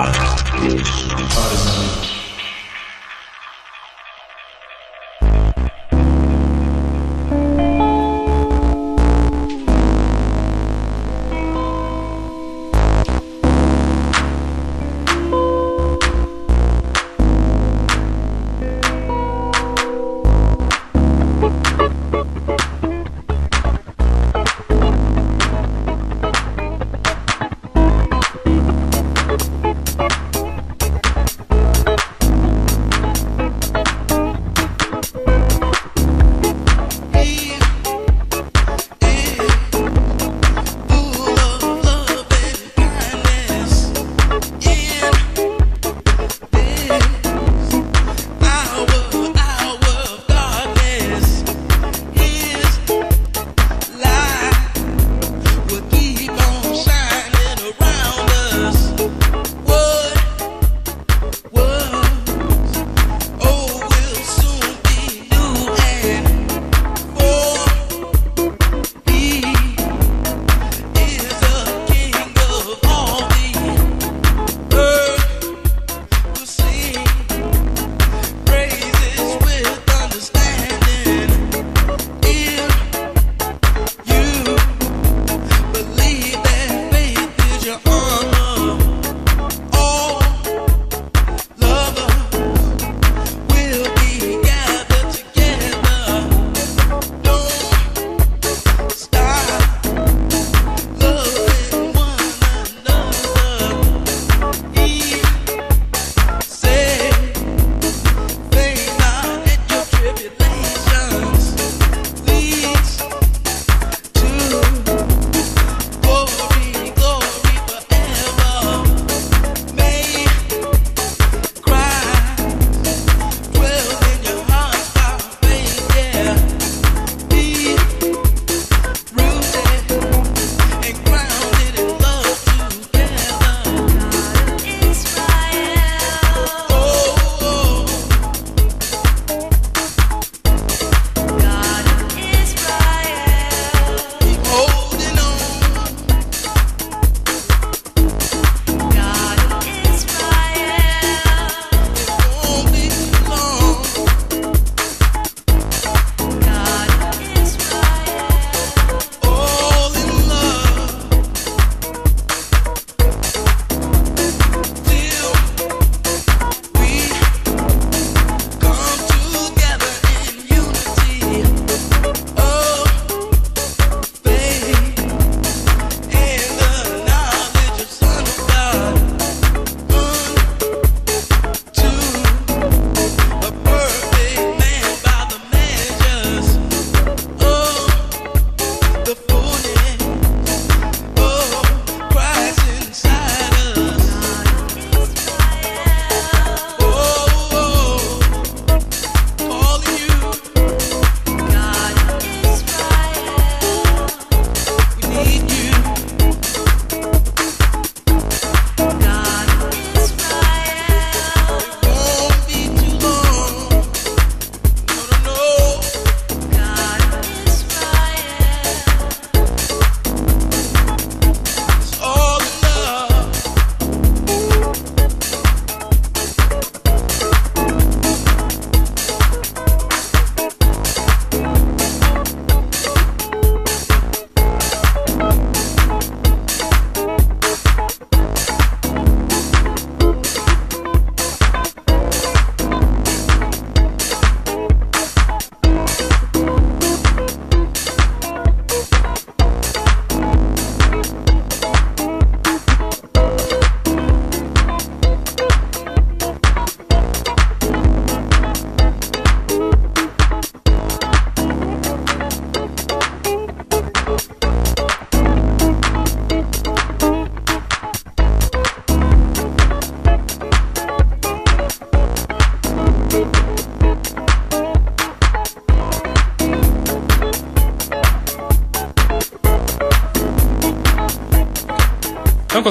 This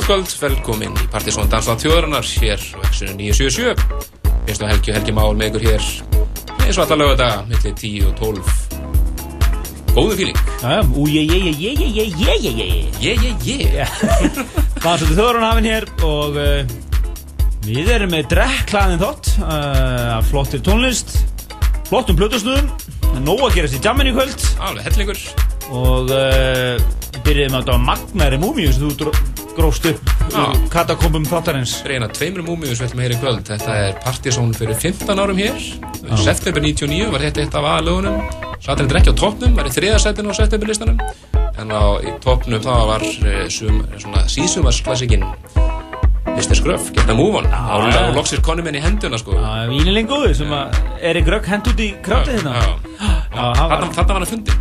Samkvæmskvöld, velkomin í Partisón Dansland þjóðarinnar hér á Exxonu 977 Fyrst og Helgi og Helgi Mál með ykkur hér eins og alltaf lögadaga millir 10 og 12 Góðu fíling. Ú, grófst upp um katakombum þáttarins. Reyna tveimur múmiður sem við ætlum að heyra í kvöld. Þetta er partysón fyrir 15 árum hér. Já. september 99 var þetta eitt af aðlögunum sattirinn er ekki á toppnum var í þriðarsættinu á septemberlistanum. En á toppnum það var eh, sum, svona sísumasklassikinn Mr. Scruff, Get a Move On. Og loksir konum henni í henduna sko. Ínileg góðu sem að Erik Rökk hend út í krátið hérna. Þetta var hann að fundi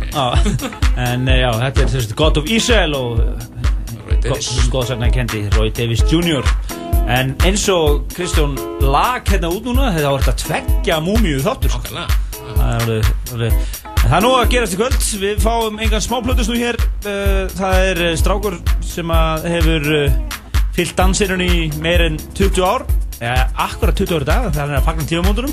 En eh, já, þetta er gott of Ísæl og eh, Roy Davis góðsakna kendi Roy Davis Jr. En eins og Kristján lag hérna út núna þetta var þetta tveggja múmiu þáttur. Það er alveg- alveg- En það er nú að gerast í kvöld. Við fáum engan smáplötus nú hér. Uh, Það er uh, strákur sem hefur uh, fyllt dansirinn í meir en 20 ár. Ja, Akkurat 20 ári dag Það er að fagna tífamóndunum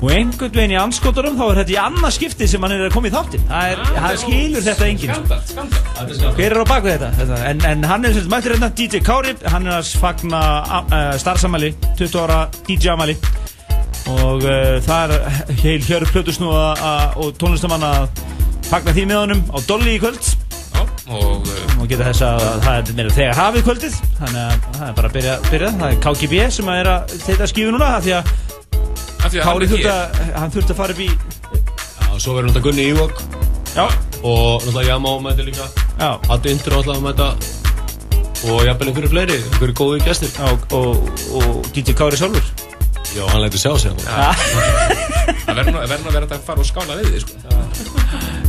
Og einhvern veginn í anskoturum Þá er þetta í annað skipti sem hann er að koma í þáttin Það, er, það skilur þetta enginn. Hver er á baku þetta? þetta? En, en hann er sagt mættur hérna DJ Kári Hann er að fagna uh, starfsamæli 20 ára DJ amæli Og uh, það er heil hjörð plötusnúða og tónlistamann að fagna því með honum á Dolly í kvöld. Já, og uh, og geta þess að það er meira þegar hafið kvöldið. Þannig að það er bara að byrja, byrja. það er KGB sem er að þetta skífu núna því að Kári þurfti að, hann þurfti að fara upp í Já, svo verður náttúrulega Gunni Ívok já, og náttúrulega Jamá með þetta líka. Já, Addi Indra náttúrulega þetta og jafnvel einhverju fleiri, einhverju góði gestir. Já og, og, og DJ Kári sjálfur. Já, hann lætur sjá sig. Það verður nú að vera að fara og skála við því sko.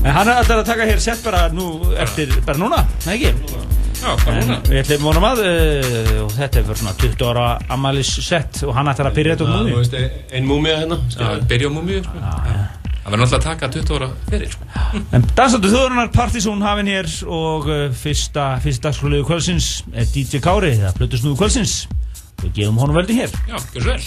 en hann er alltaf að taka hér sett bara nú eftir, bara núna, nei ekki Við ætlum vonum að uh, og þetta er fyrir svona 20 ára amalis sett og hann ætlar að byrja þetta úr Þú núni veist, ein múmia hérna Já, skilur. byrja á múmiu sko. Það verður náttúrulega að taka 20 ára fyrir sko. En dansandu þjóðunar Partizón hafinn hér og uh, fyrsta, fyrsta dagskrólegu kvöldsins er DJ Kári, það plötu snúðu kvöldsins. Við gefum honum veldi hér. Já, gjör svo vel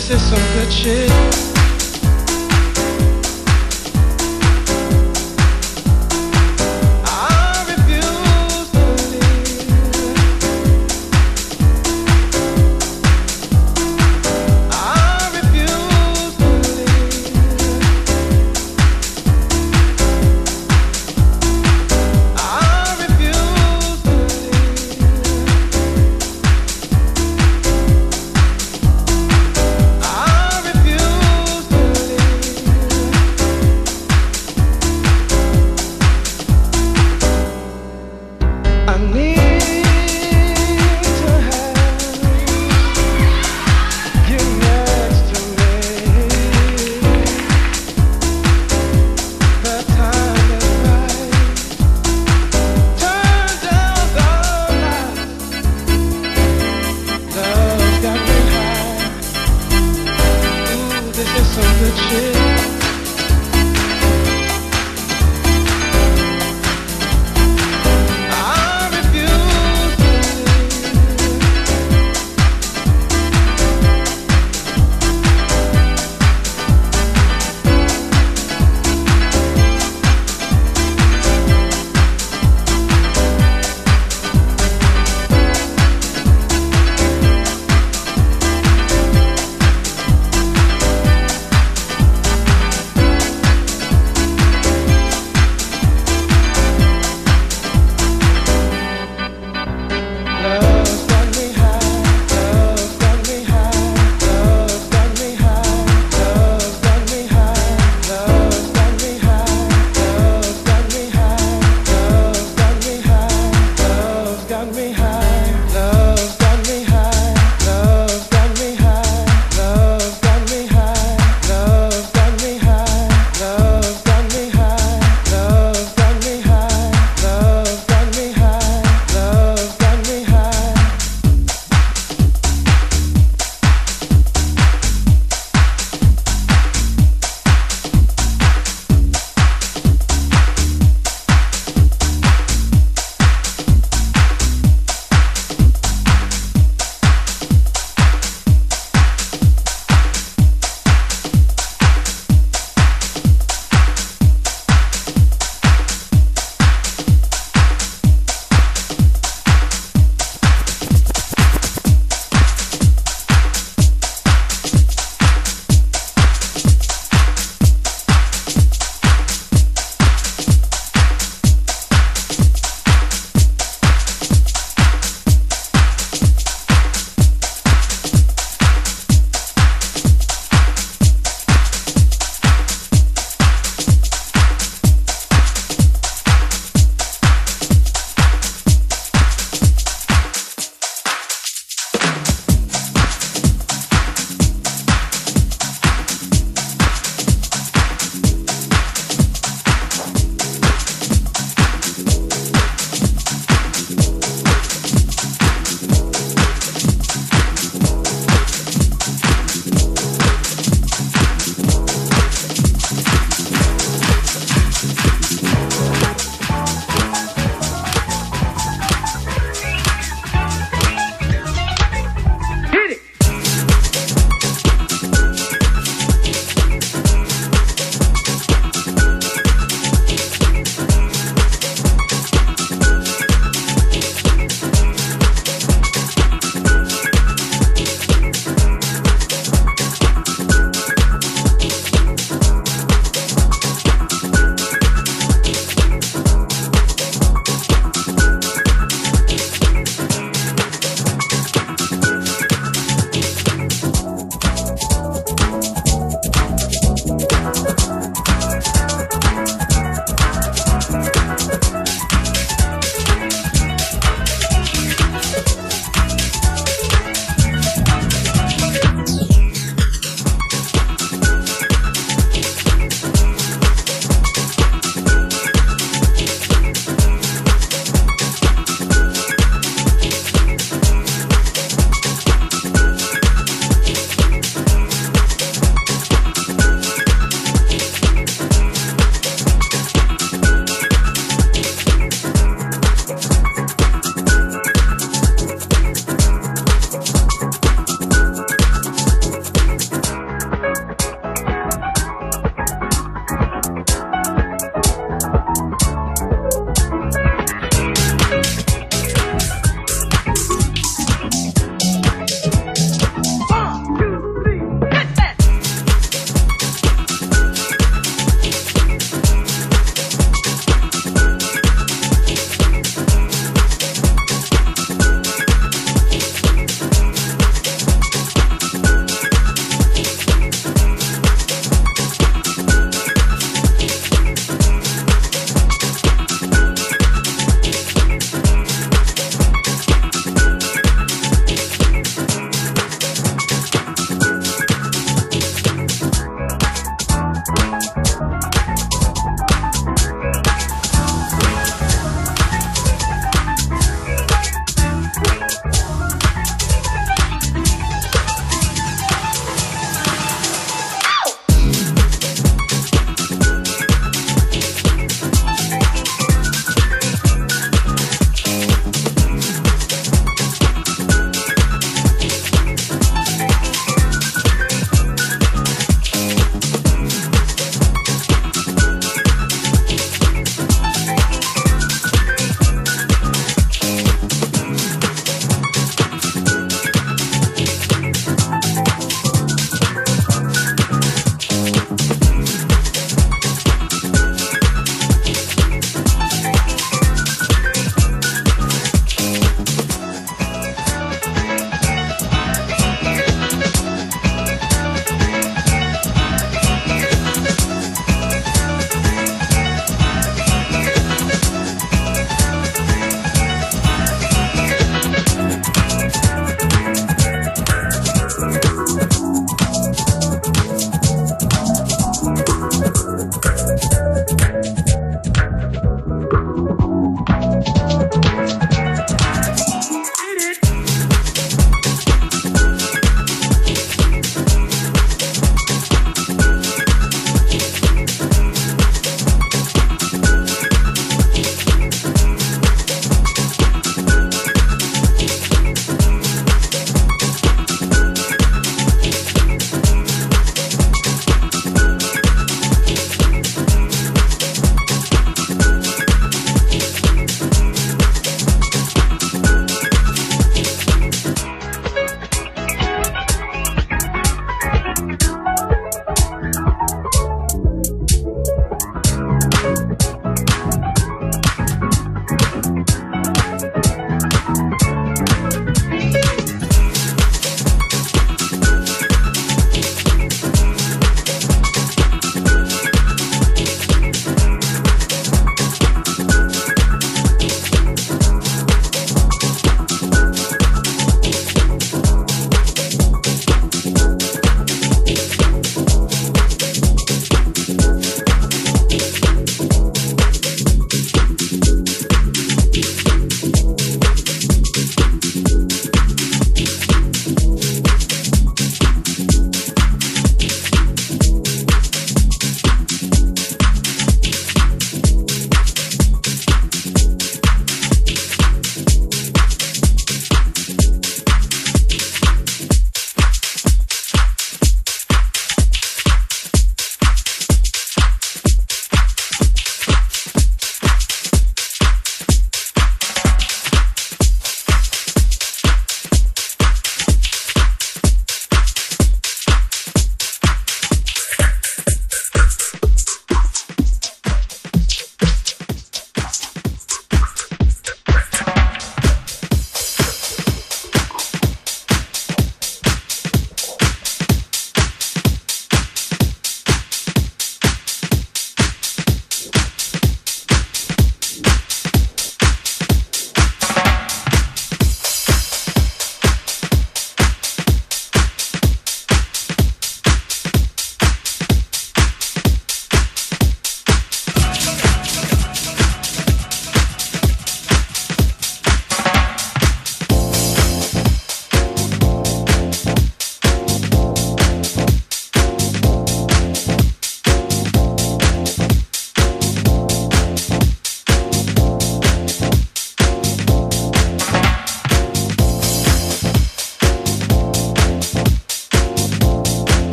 this is some good shit.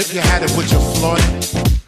If you had it, would you flaunt it?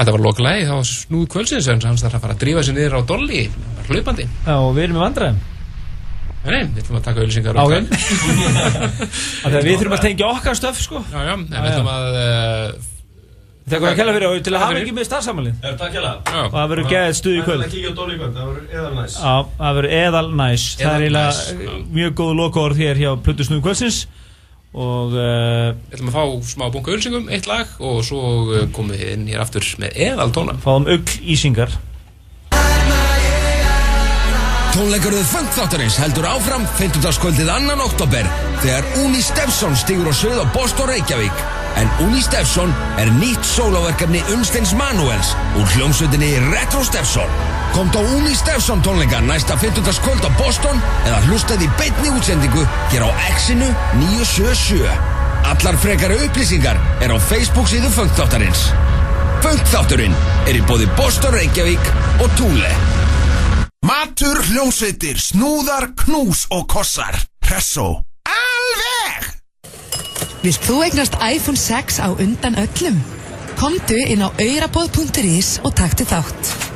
Þetta var lokalagi, það var snúð kvöldsins en hans þarf að fara að drífa sér niður á dolli hlaupandi. Já, og við erum í vandræðum. Nei, við ætlum að taka auðlýsingar Ok. og að við þurfum að tengja okkar stöf sko. Já, já, en við ætlum að uh, Þegar hvað að kella fyrir og til að hafa ekki með starfsamalið Er takk hjá það? Já, Og það verður geðið stuð í kvöld. Það er að verður eðal næs. Það verður eðal næs. Það er mjög góð lokaorð hér hjá Plötu Snúi Kvöldsins Og uh, ætlum að fá smá bunga auðlýsingum, eitt lag og svo uh, komum við inn hér aftur með eðal tóna. fáum ugl ísingar Tónleikaröðu Funkþáttarins heldur áfram 50. 2. oktober þegar Uni Stefson stigur á svið á Boston Reykjavík. En Uni Stefson er nýtt sólaverkefni Unsteins Manuels úr hljómsveitinni Retro Stefson. Komt á Uni Stefson tónleika næsta 50. kvöld á Boston eða hlustað í beinni útsendingu hér á X-inu 977. Allar frekari upplýsingar er á Facebook síðu Funkþáttarins. Funkþátturinn er í bóði Boston Reykjavík og Túle. Matur, hljómsveitir, snúðar, knús og kossar. Presso. Alveg! Vilt þú eignast iPhone 6 á undan öllum? Komdu inn á eiraboð.is og taktu þátt.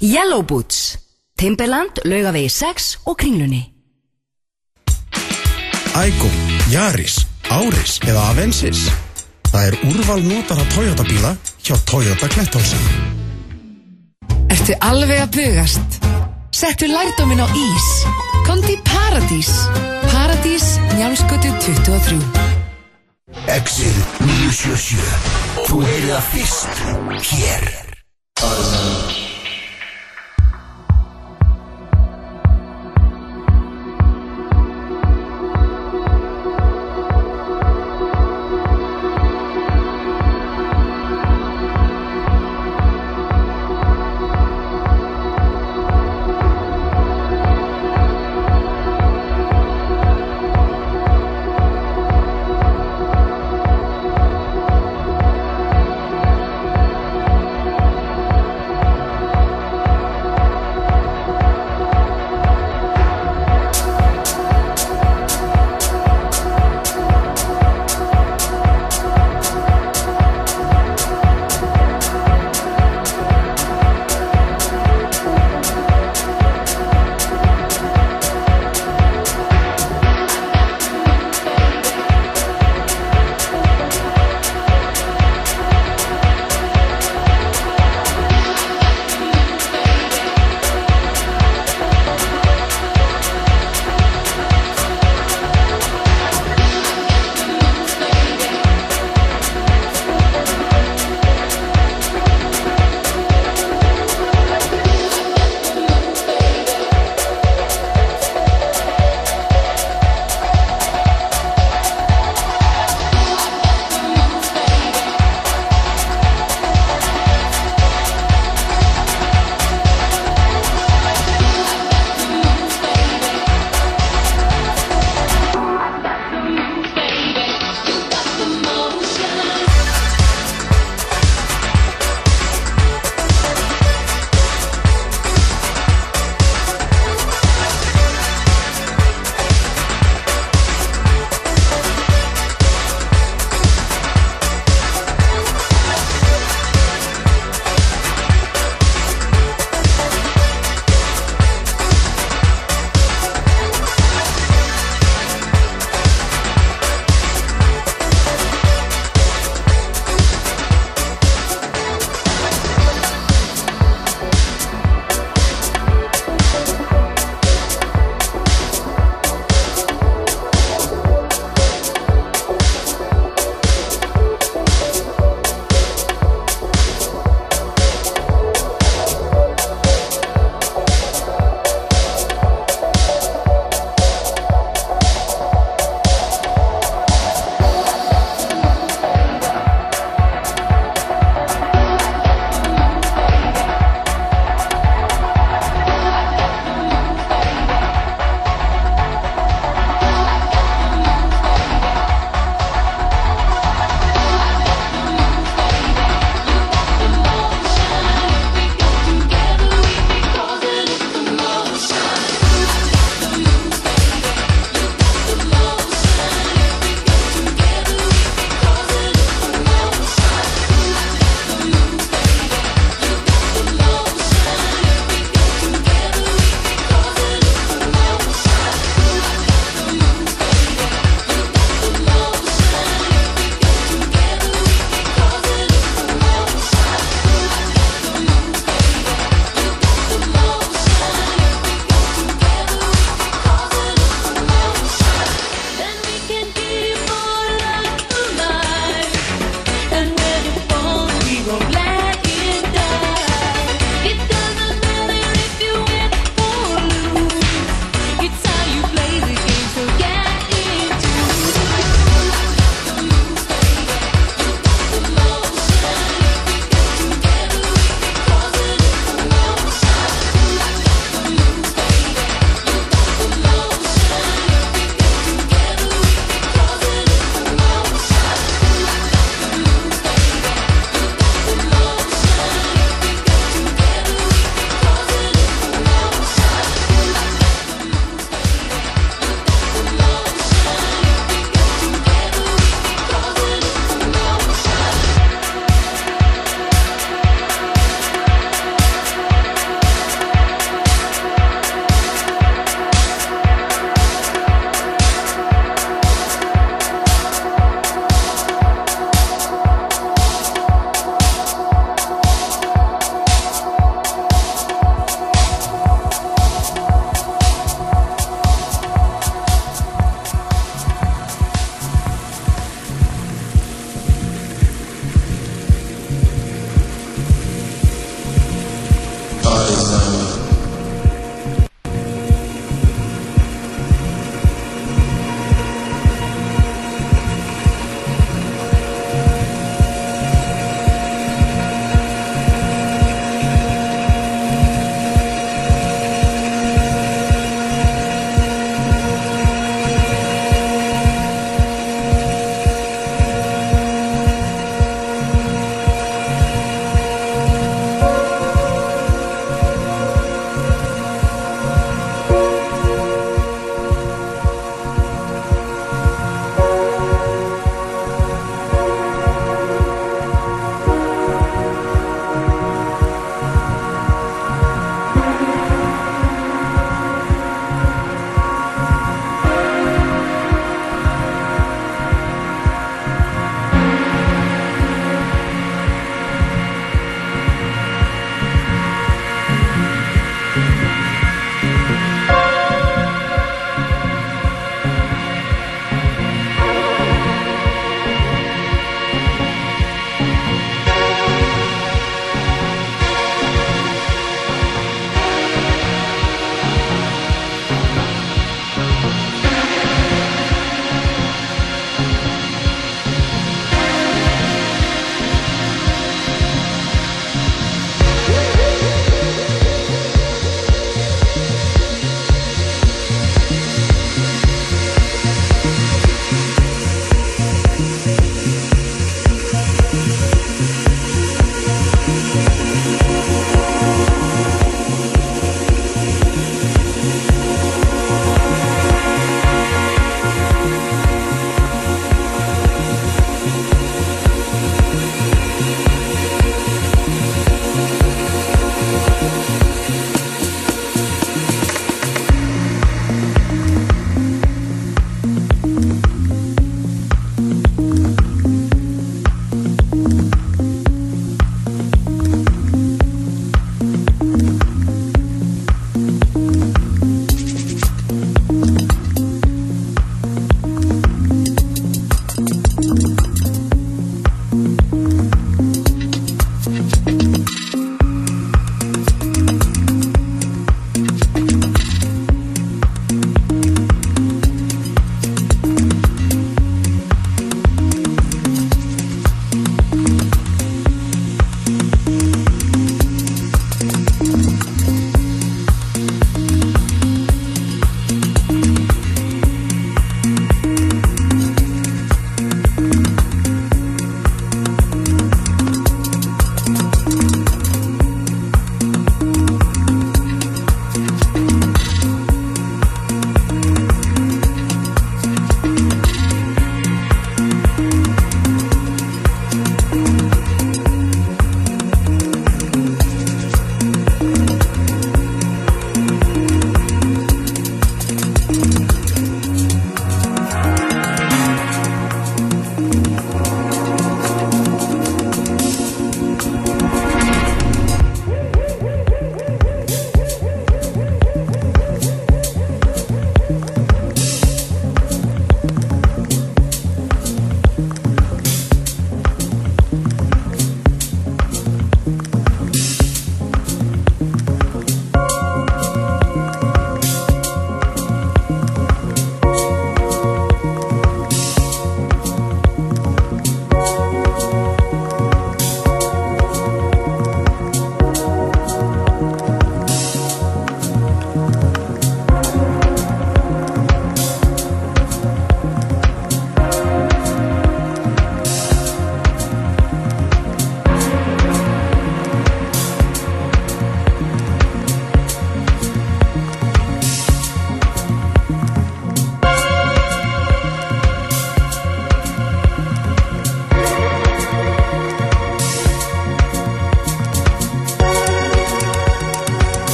Yellow Boots Timberland, Laugavegi 6 og Kringlunni Ægó, Jaris, Áris eða Avensis. Það er úrval notara Toyota bíla hjá Toyota Kletthálsa. Ertu alveg að bugast? Settu lærdómin á ís. Komdu í Paradís. Paradís, njálskötu 23. Exið 977 Þú heyrið það fyrst hér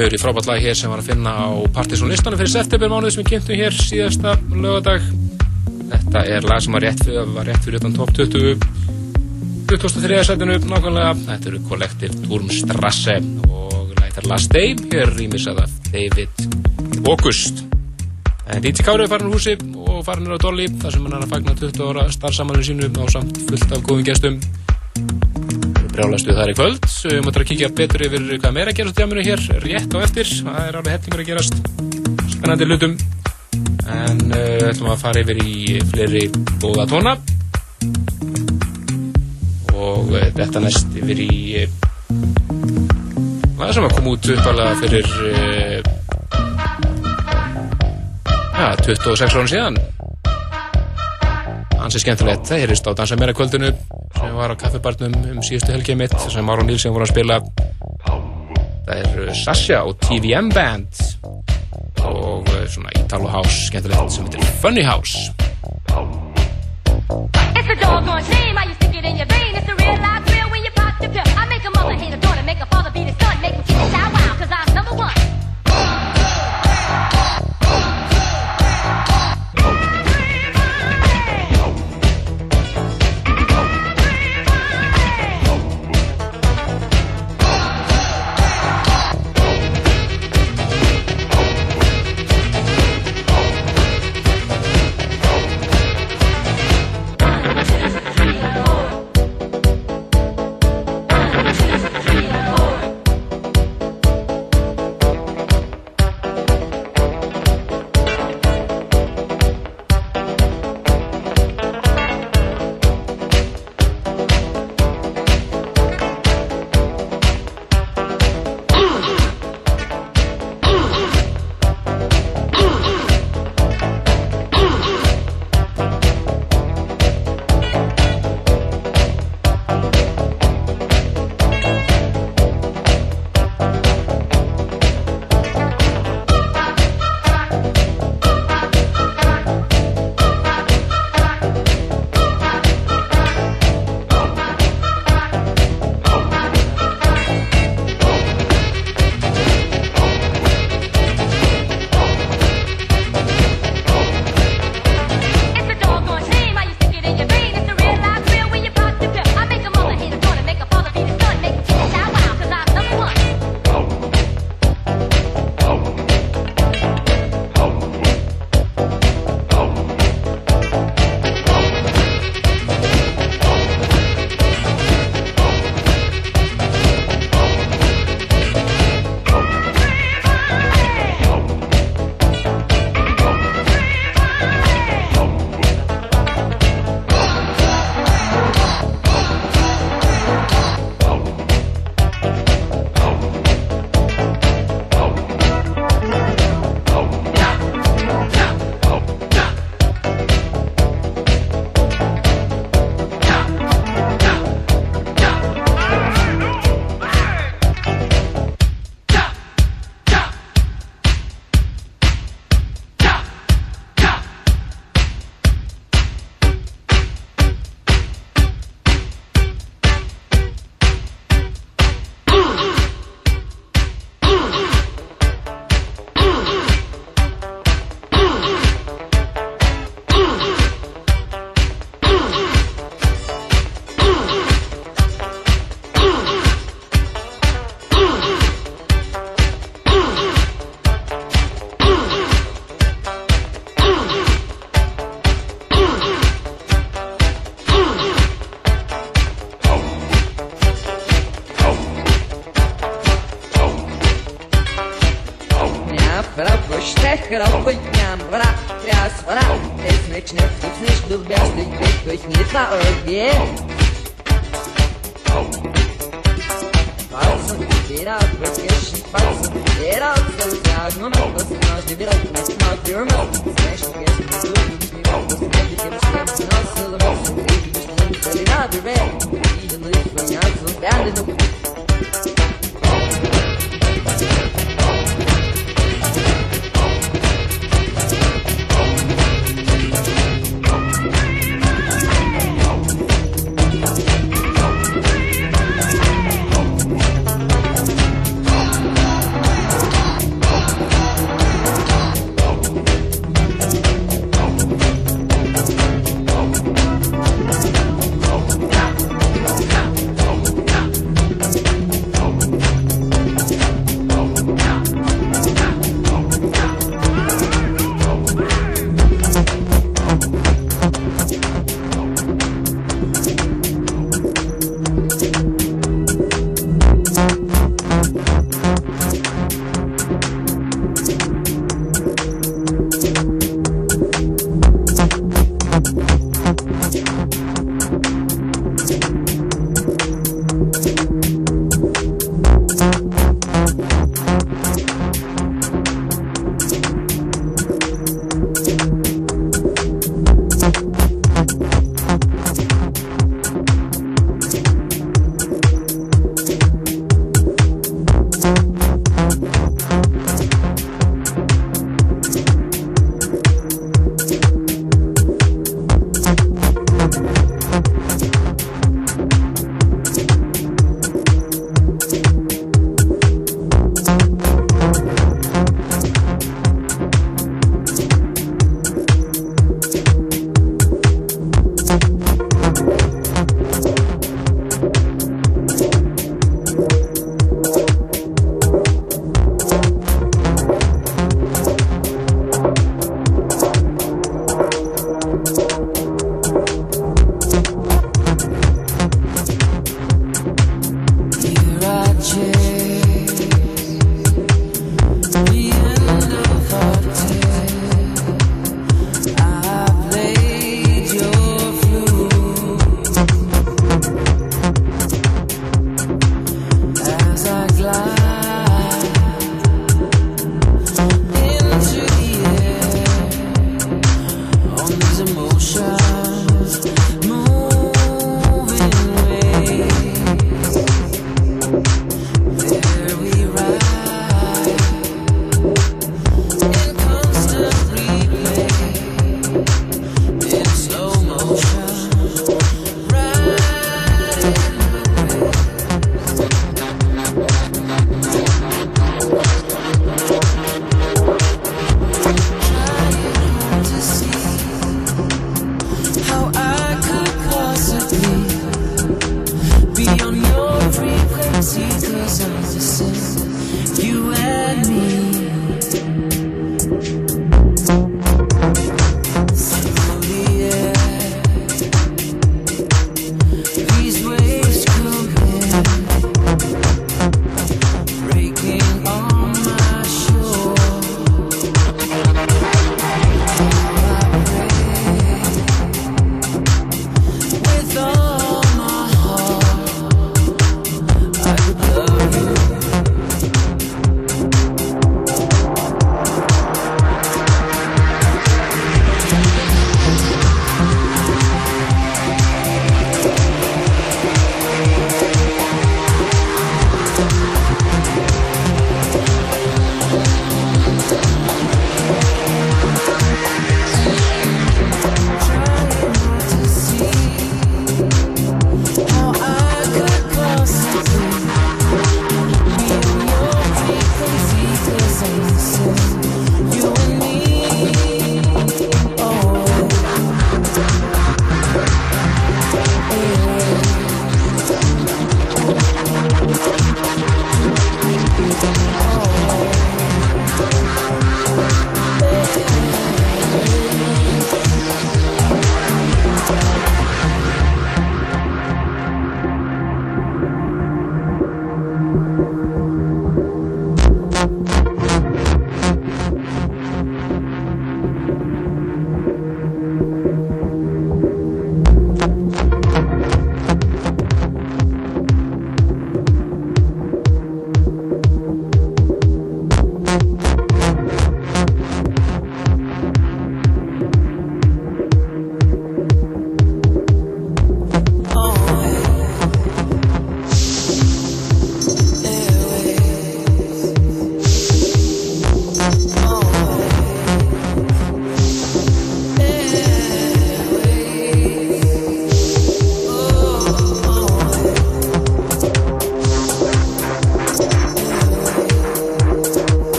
kemur í frábært lag hér sem var að finna á Partisan listanum fyrir september mánuð sem við kynntum hér síðasta lögadag þetta er lag sem var rétt fyrir, var rétt fyrir utan top 20 23. setinu nákvæmlega. Þetta eru Collective Turmstrasse og lætar Last Day hér rýmis að David August. En DJ Kári er farin úr húsi og farin er á Dolly þar sem hann er að fagna 20 ára starfsamalinu sínu á samt fullt af góðum gestum. Brjálastu þar í kvöld við mötum að kíkja betur yfir hvað meira gerast á djáminu hér rétt á eftir. Það er alveg hefningur að gerast. Spennandi hlutum. En uh, ætlum að fara yfir í fleiri góða tóna. Og uh, þetta næst yfir í það sem að koma út uppalega fyrir ja, 26 árum síðan. Ansi skemmtilegt. Það heyrist á Dansa meira kvöldinu var á kaffibarnum um síðustu helgið mitt sem Máron Nílsson voru að spila. Það er uh, Sasha og TVM Band og uh, svona Italo House skemmtilegt sem heitir Funny House. It's a doggone shame how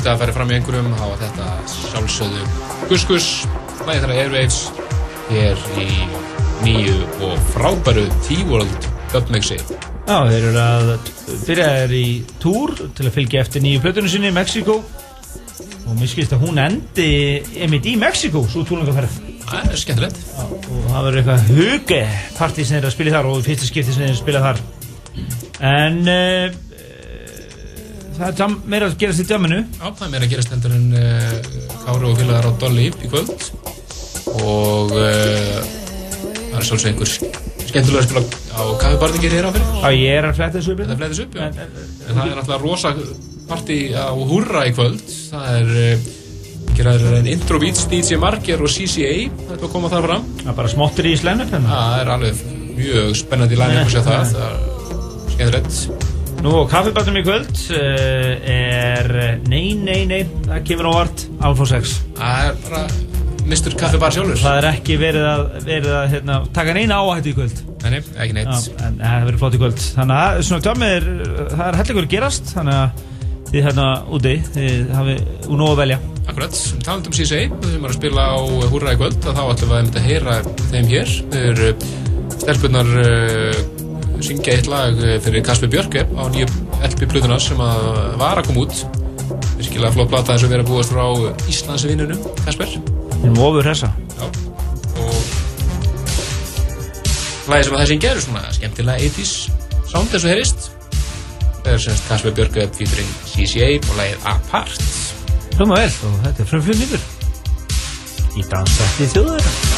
skipta að færa fram í einhverjum hafa þetta sjálfsögðu Gus-Gus, lægið þeirra Airwaves hér í nýju og frábæru T-World dubmixi Já, þeir eru að byrja þér í túr til að fylgja eftir nýju plötunum sinni í Mexiko og mér skilst að hún endi einmitt í Mexiko, svo túrlingaferð Það er skemmtilegt. Og það verður eitthvað huge partí sem þeir að spila þar og fyrsta skipti sem þeir að spila þar. En uh, það er meira að gerast í jamminu Já, það er meira að gerast heldur en uh, Káru og félagar á Dolly í kvöld og uh, það er svolítið einhver skemmtilega að spila á kaffibardingir hér á fyrir Já, ég er að fletta þessu upp Það er fletis upp, já. En það er náttúrulega rosa partí á Hurra í kvöld. Það er uh, geraður en Intro Beats, DJ Marger og CCA. Þetta var komað þar fram. Það er bara smottir í slennup hérna. Það er alveg mjög spennandi að sjá það. Það er skemmtilegt. Nú og kaffibarnum í kvöld uh, er Nei, nei, nei, það kemur á vart Alfa 6 Það er bara Mr. Kaffibar sjálfur. Það er ekki verið að, verið að hérna, taka neina áhættu í kvöld Nei, nei, ekki neitt. Já, en eh, það verður flott í kvöld Þannig að svona er, það er hellingur að gerast Þannig að þið hérna úti, þið hafið úr nógu að velja Akkurat, talandum CCA, við sem erum að spila á Hurra í kvöld, þá ætlum við að heyra þeim hér. Þau eru stelpunar uh, syngja eitt lag uh, fyrir Kasper Björke á nýju LP-plötuna sem að var að koma út. Virkilega flott við erum að búast frá Íslandsvinnunum, Kasper. Við erum ofur hressa Já, og lagið sem að það syngja eru svona skemmtilega 80s sound eins og heyrist. Það er semst Kasper Björke featuring CCA og lagið Apart. Hljóma vel og þetta er frumflutningur Í dansætti þjóður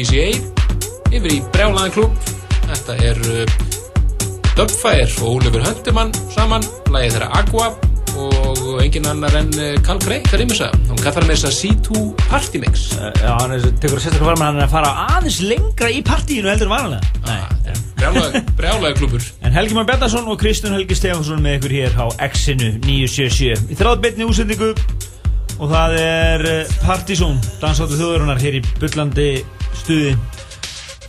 uh, CCA yfir í Brjálaðan klúb. Þetta er uh, Dubfire og Ólefur Höndumann saman, lagið þeirra Aqua og engin annar en uh, Carl Craig, það rýmur það. Hún kallar með þess að C2 Party Mix. Já, hann er, tekur að setja hvað hann er að fara aðeins lengra í partíinu heldur. Nei. Brjálaði, klúbur. En Helgi Már Bjarnason og Kristján Helgi Stefansson með ykkur hér á X-inu 977 í þráðbyrni úsendingu og það er eh, Partizón, dansáttu þjóðurinnar hér í Bullandi stuði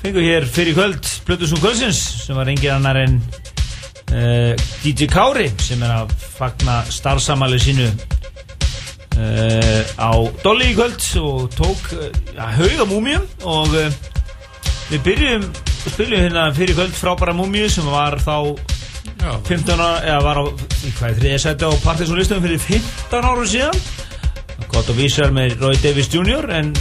fengur hér fyrir kvöld Plutusson Kvöldsins sem var engin annar en uh, DJ Kári sem er að fagna starfsamali sínu uh, á Dolly í kvöld og tók uh, hauga múmium og við byrjum spilum hérna fyrir kvöld frábæra múmiu sem var þá 15 ára, eða var á, hvað er þriðja seti á Partiðsson listum fyrir 15 ára síðan gott og vísar með Roy Davis Jr. en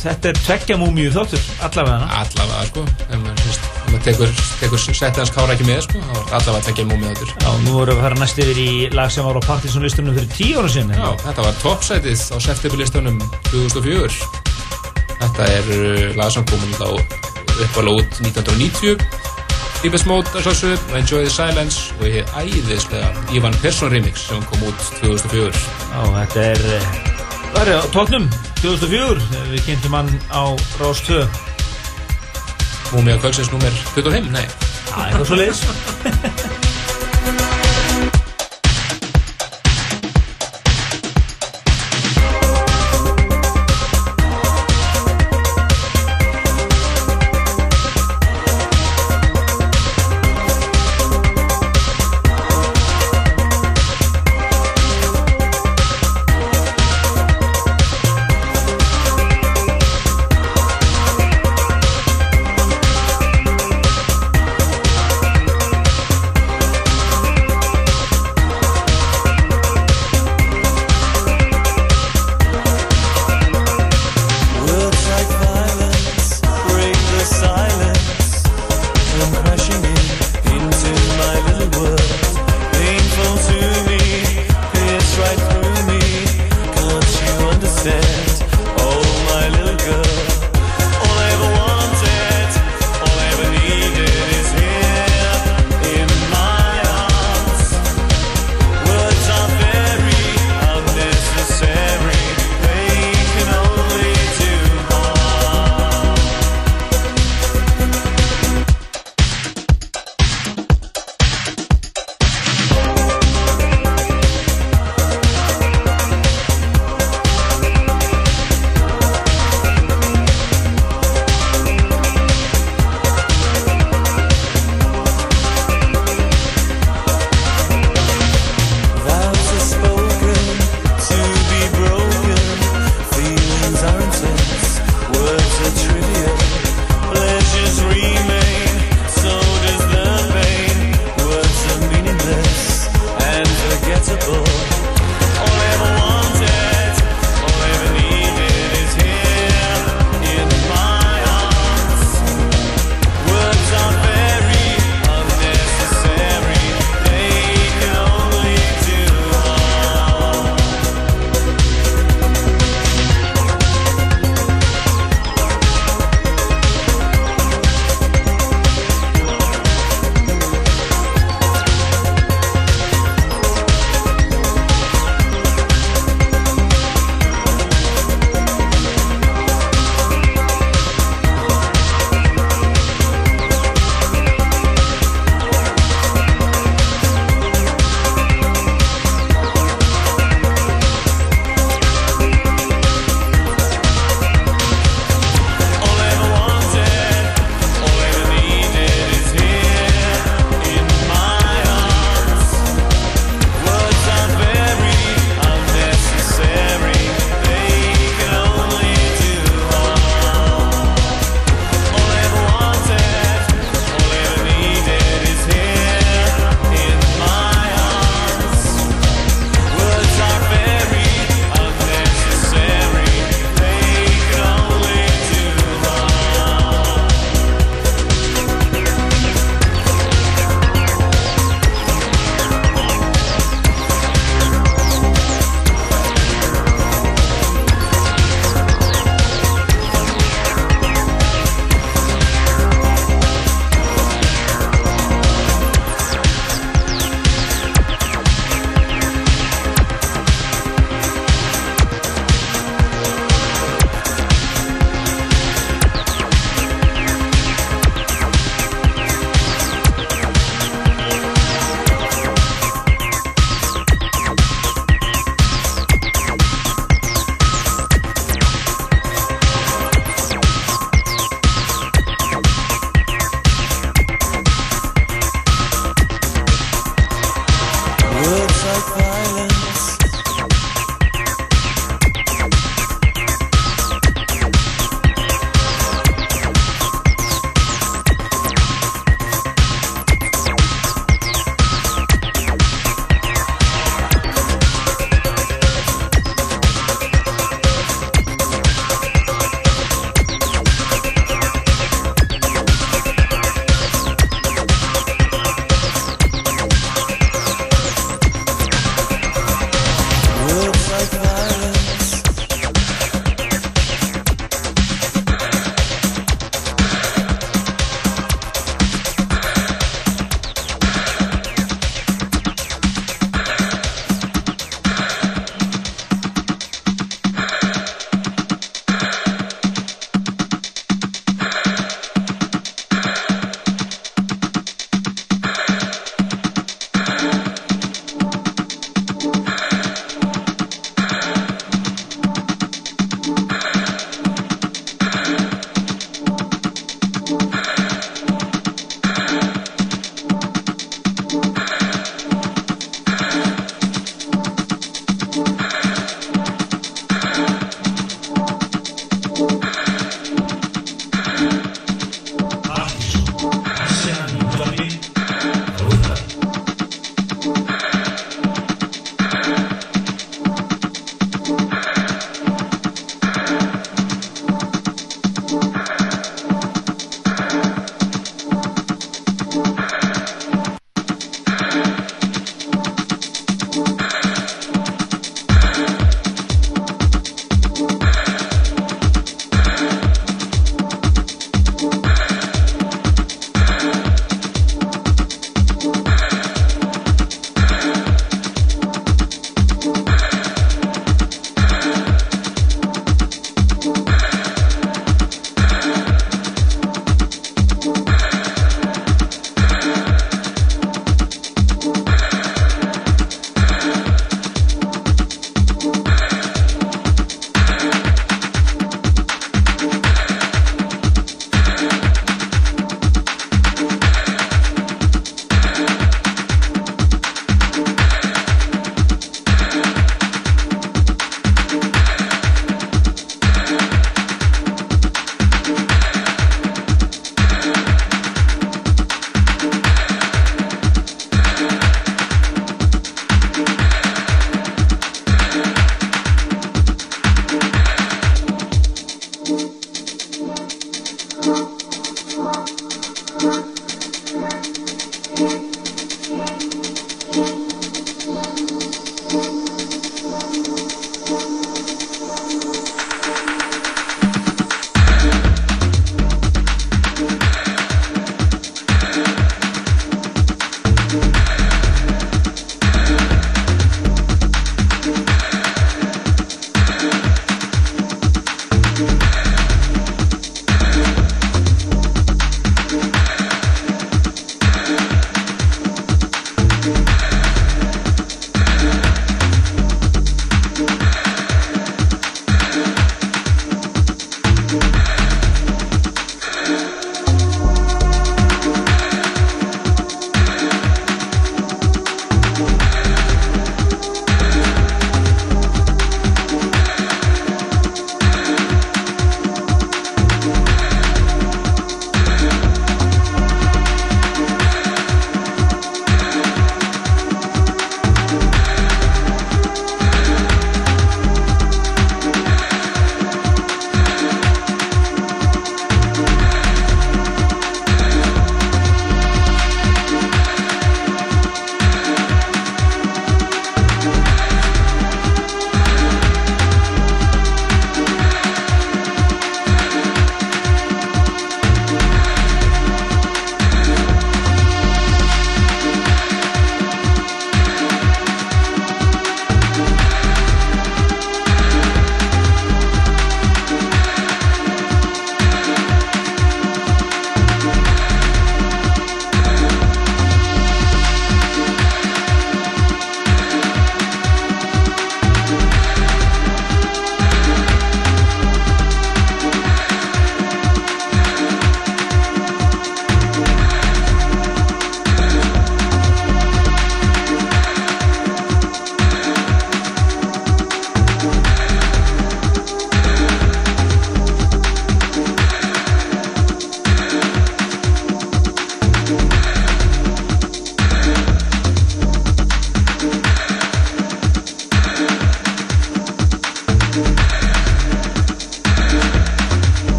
þetta er tveggja múmiu þáttur allavega Allavega, sko. Ef maður, tekur, tekur setið hans kára ekki með, sko. Það var allavega tekja múmið þáttur. Já, nú vorum við að fara næst yfir í lag sem var á Partiðsson listunum fyrir 10 ára síðan Já, þetta var toppsætið á septemberlistunum 2004. Þetta er uh, lag sem komin þá uppálega út 1990. Deepest Mode, að sjálfsögðu, Enjoy the Silence og ég æðislega Ivan Persson remix sem kom út 2004. Já, þetta er eh, Það er á tóknum 2004 þegar við kynntum hann á Rás 2 Múmia Kvöldsins nummer 25, nei. Já, eitthvað svo leiðis The tree.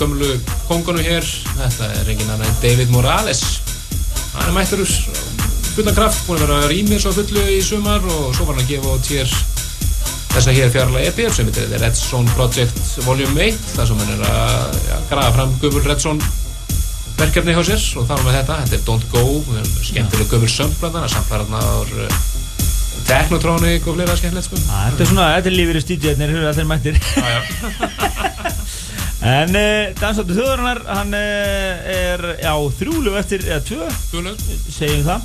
Gömlu kongunum hér. Þetta er engin annar en David Morales. Hann er mættur úr fullan kraft, búin að vera rýmis á fullu í sumar og svo var hann að gefa út hér þessa hér fjarlæga EP sem heitir The Red Zone Project Volume 1 þar sem hann er að ja, grafa fram gömul Red Zone verkefni hjá sér og þar með þetta, þetta er Don't Go skemmtileg gömul sömpla þannig að samplar hann á Technotronic og fleira skemmtilegt sko Þetta er svona, þetta er lífið í stíðjætnir, hérna allir mættir. En uh, Dansáttu þjóðarinnar, hann uh, er á þrjúlu eftir, eða tvö, Þjóðlög. segjum það.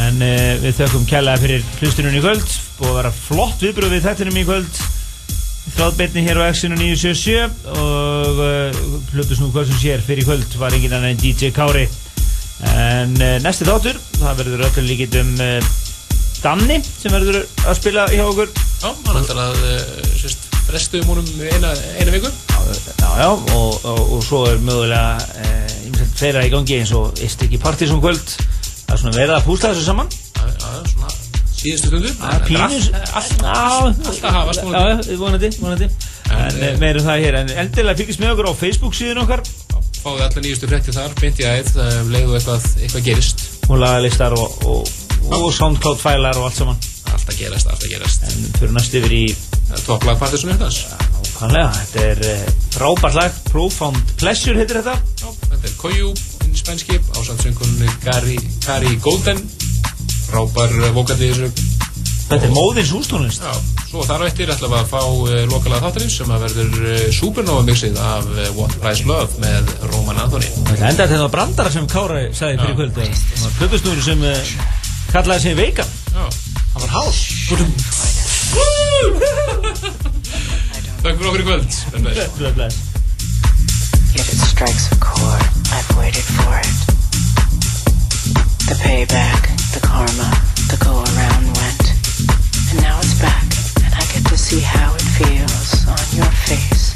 En uh, við þökkum kærlega fyrir hlustunum í kvöld, búið að vera flott viðbröð við þettinum í kvöld. Þráðbeinni hér á X-inu 977 og uh, Plutusnúk kvöldsum sér fyrir kvöld var engin annar en DJ Kári. En uh, næsti þáttur, það verður öllum líkit um uh, Danni sem verður að spila hjá okkur. Já, hann ætlar að sérst, frestu um honum eina, eina viku Já, já, og, og, og svo er mögulega uh, fleira í gangi eins og ist ekki partysum kvöld. Það er svona verið að púsla þessu saman. Já, já, svona síðustu er pínus Alltaf hafast vonandi, eh, meira um það hér, en endilega fylgjast með okkur á Facebook síðan okkar. Fáðu alla nýjustu frétti þar, æð um leiðu eitthvað, eitthvað gerist. Og lagalistar og, og, Soundcloud fælar og allt saman. Alltaf gerast, alltaf gerast. En fyrir næst yfir í Topplag Partisan Hjartans Nákvæmlega, þetta er uh, frábært lag. Profound Pleasure heitir þetta. Já, þetta er Koyu, hinn spænski ásamt söngunni Gary, Gary Golden. Frábær uh, vokall í þessu. Þetta er móðins hústónlist. Já, svo þar á eftir ætlum við að fá uh, lokalega þáttarins sem að verður Supernova mixið af What Price Love með Roman Anthony. Það enda þetta á brandara sem Kára sagði fyrir kvöld Það var plötusnúri sem kallaði sig veikan Já. Það var hás Takk fyrir okkur í kvöld Bless. Bless, bless. Yet it strikes a chord. I've waited for it. The payback, the karma, the go around went. And now it's back, and I get to see how it feels on your face.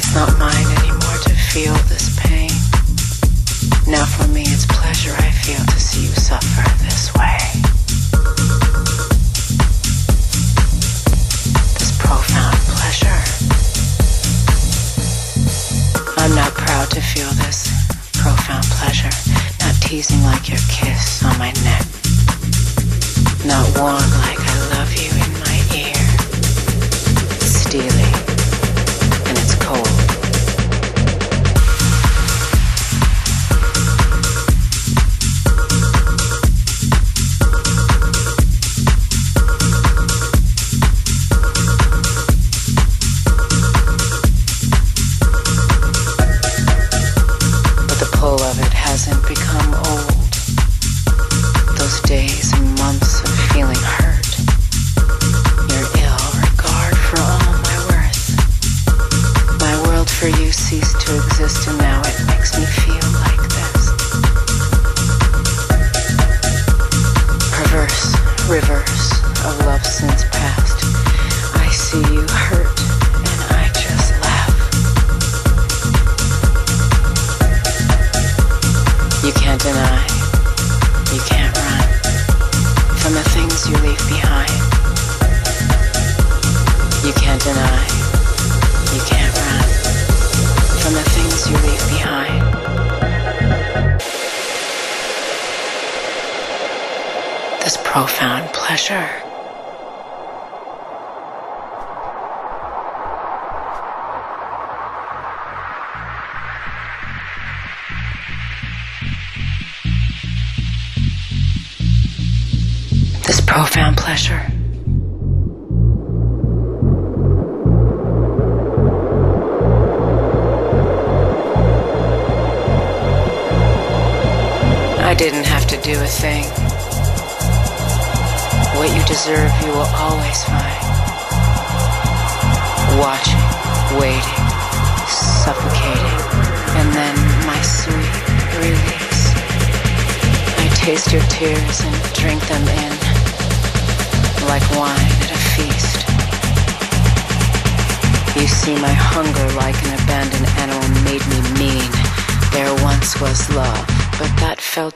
It's not mine anymore to feel this pain. Now for me it's pleasure I feel to see you suffer this way. This profound pleasure. I'm not proud to feel this profound pleasure. Not teasing like your kiss on my neck. Not warm like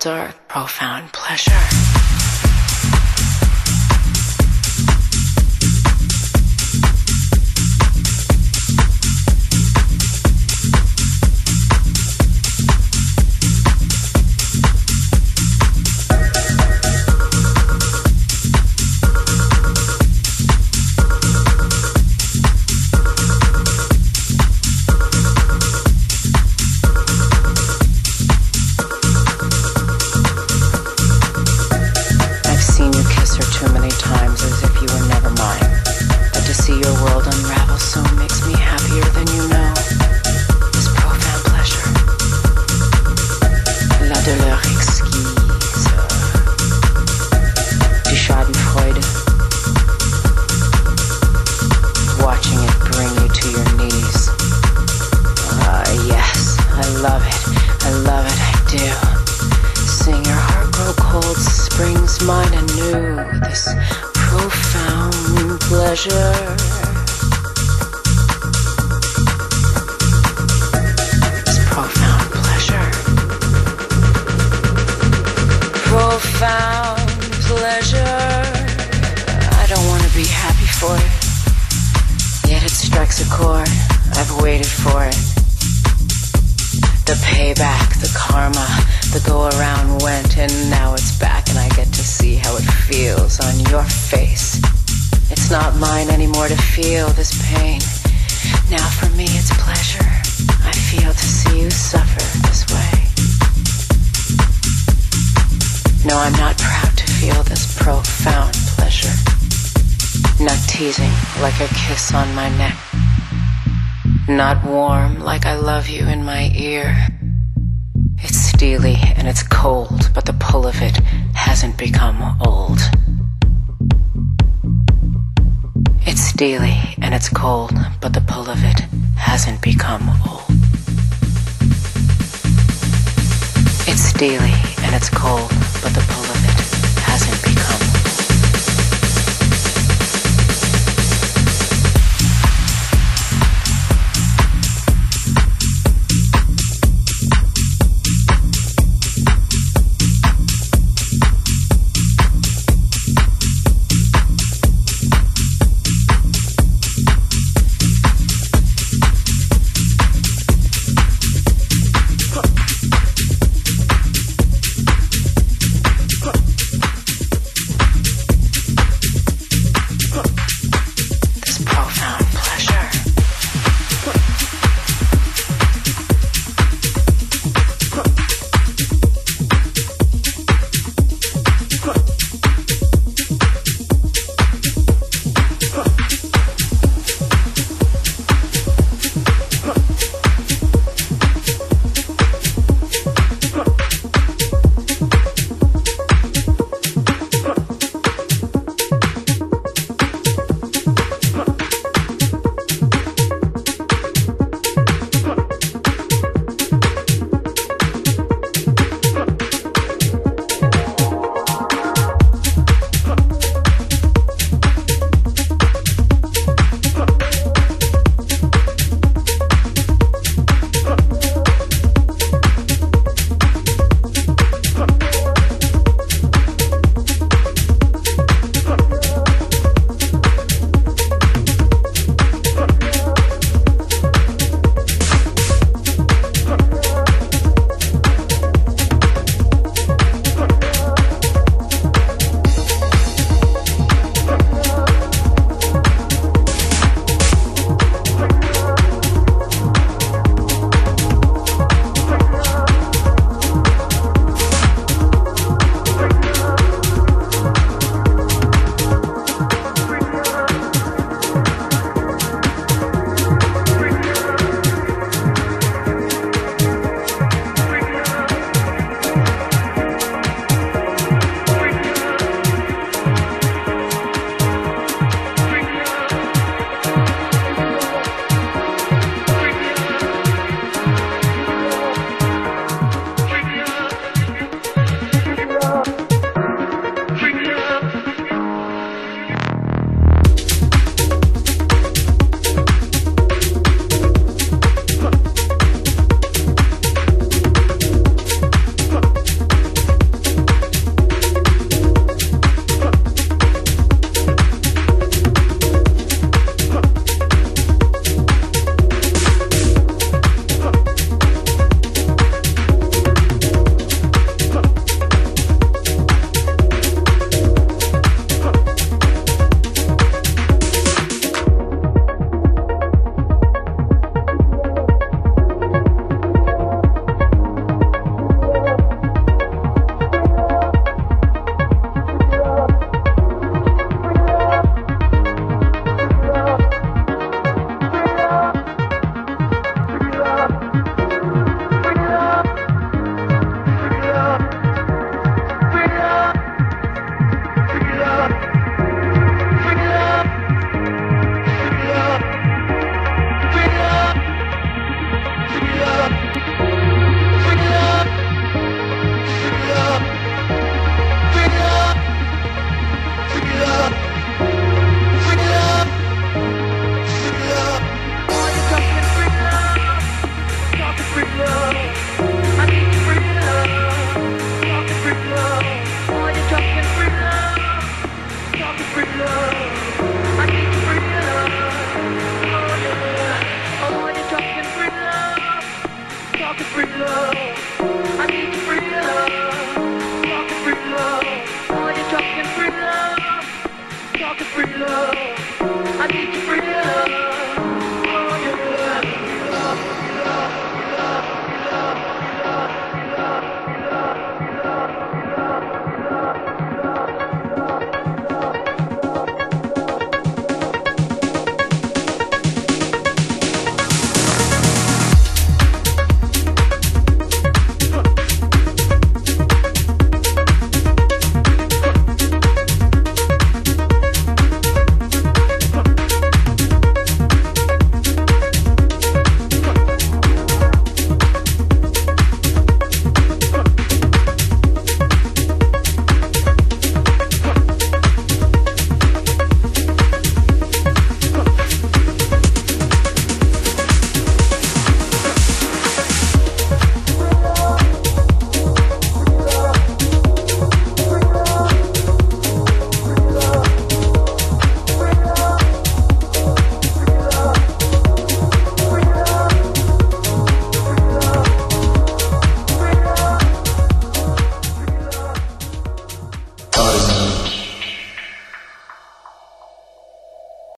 dark,